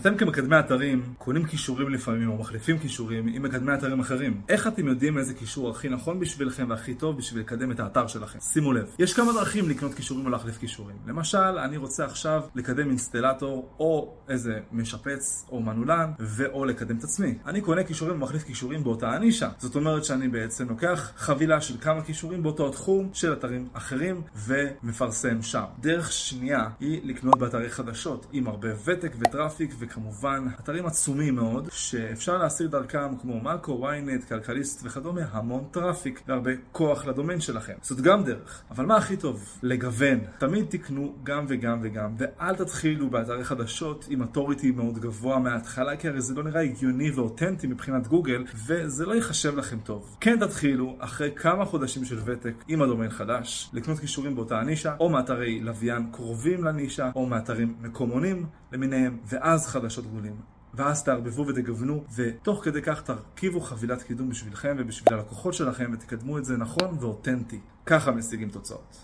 אתם כמקדמי אתרים קונים קישורים לפעמים או מחליפים קישורים עם מקדמי אתרים אחרים. איך אתם יודעים איזה קישור הכי נכון בשבילכם והכי טוב בשביל לקדם את האתר שלכם? שימו לב, יש כמה דרכים לקנות קישורים או להחליף קישורים. למשל, אני רוצה עכשיו לקדם אינסטלטור או איזה משפץ או מנעולן ואו לקדם את עצמי. אני קונה קישורים ומחליף קישורים באותה הנישה. זאת אומרת שאני בעצם לוקח חבילה של כמה קישורים באותו תחום של אתרים אחרים ומפרסם שם. דרך שנייה היא לקנות באתרי חדשות עם הרבה ותק ו traffic וכמובן אתרים עצומים מאוד שאפשר להשיג דרכם כמו מאקו, ynet, כלכליסט וכדומה המון traffic והרבה כוח לדומיין שלכם. זאת גם דרך. אבל מה הכי טוב? לגוון. תמיד תקנו גם וגם וגם ואל תתחילו באתרי חדשות עם אוטוריטי מאוד גבוה מההתחלה כי הרי זה לא נראה הגיוני ואותנטי מבחינת גוגל וזה לא ייחשב לכם טוב. כן תתחילו אחרי כמה חודשים של ותק עם הדומיין חדש לקנות קישורים באותה הנישה או מאתרי לוויין קרובים לנישה או מאתרים מקומונים למיניהם ואז חדשות גדולים. ואז תערבבו ותגוונו, ותוך כדי כך תרכיבו חבילת קידום בשבילכם ובשביל הלקוחות שלכם ותקדמו את זה נכון ואותנטי. ככה משיגים תוצאות.